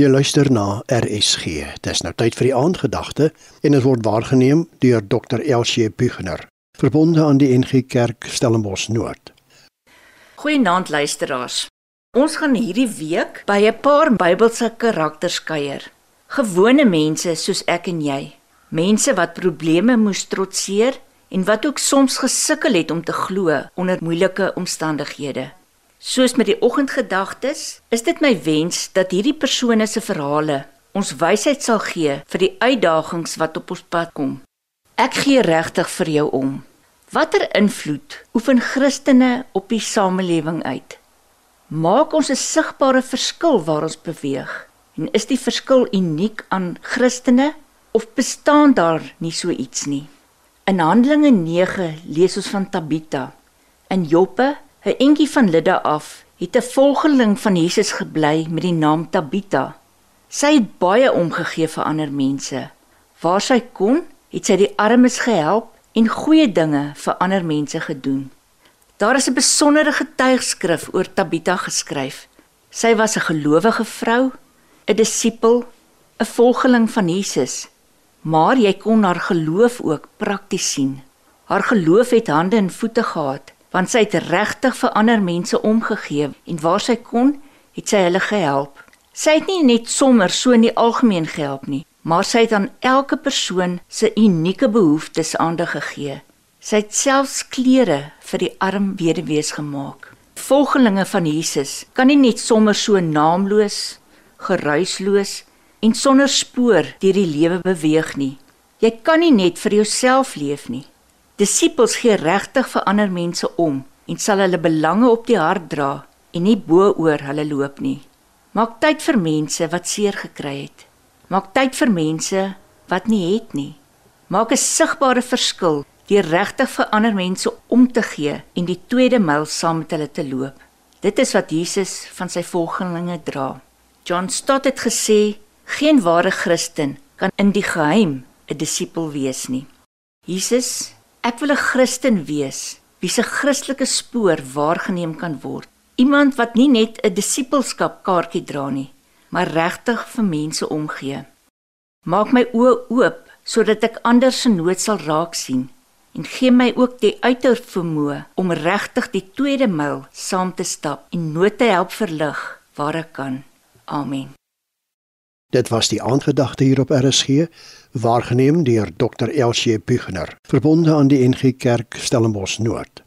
Jy luister na RSG. Dis nou tyd vir die aandgedagte en dit word waargeneem deur Dr. Elsie Buchner, verbonde aan die NG Kerk Stellenbosch Noord. Goeienaand luisteraars. Ons gaan hierdie week by 'n paar Bybelse karakters kuier. Gewone mense soos ek en jy. Mense wat probleme moes trotseer en wat ook soms gesukkel het om te glo onder moeilike omstandighede. Soos met die oggendgedagtes, is dit my wens dat hierdie persone se verhale ons wysheid sal gee vir die uitdagings wat op ons pad kom. Ek gee regtig vir jou om. Watter invloed oefen Christene op die samelewing uit? Maak ons 'n sigbare verskil waar ons beweeg? En is die verskil uniek aan Christene of bestaan daar nie so iets nie? In Handelinge 9 lees ons van Tabita. In Joppe 'n entjie van Lydda af, het 'n volgeling van Jesus gebly met die naam Tabita. Sy het baie omgegee vir ander mense. Waar sy kon, het sy die armes gehelp en goeie dinge vir ander mense gedoen. Daar is 'n besondere getuigskrif oor Tabita geskryf. Sy was 'n gelowige vrou, 'n disipel, 'n volgeling van Jesus. Maar jy kon haar geloof ook prakties sien. Haar geloof het hande en voete gehad want sy het regtig vir ander mense omgegee en waar sy kon, het sy hulle gehelp. Sy het nie net sommer so in die algemeen gehelp nie, maar sy het aan elke persoon se unieke behoeftes aandag gegee. Sy het selfs klere vir die arm weduwees gemaak. Volgelinge van Jesus kan nie net sommer so naamloos, geruisloos en sonder spoor deur die lewe beweeg nie. Jy kan nie net vir jouself leef nie. Disippels gee regtig vir ander mense om en sal hulle belange op die hart dra en nie bo oor hulle loop nie. Maak tyd vir mense wat seer gekry het. Maak tyd vir mense wat nie het nie. Maak 'n sigbare verskil deur regtig vir ander mense om te gee en die tweede myl saam met hulle te loop. Dit is wat Jesus van sy volgelinge dra. John Stott het gesê: "Geen ware Christen kan in die geheim 'n disipel wees nie." Jesus Ek wil 'n Christen wees wie se Christelike spoor waargeneem kan word. Iemand wat nie net 'n disippelskap kaartjie dra nie, maar regtig vir mense omgee. Maak my oë oop sodat ek ander se nood sal raak sien en gee my ook die uithou vermoë om regtig die tweede myl saam te stap en nood te help verlig waar ek kan. Amen. Dit was die aangedagte hier op RSG, waargeneem deur Dr. Elsie Buchner, verbonde aan die NG Kerk Stellenbosch Noord.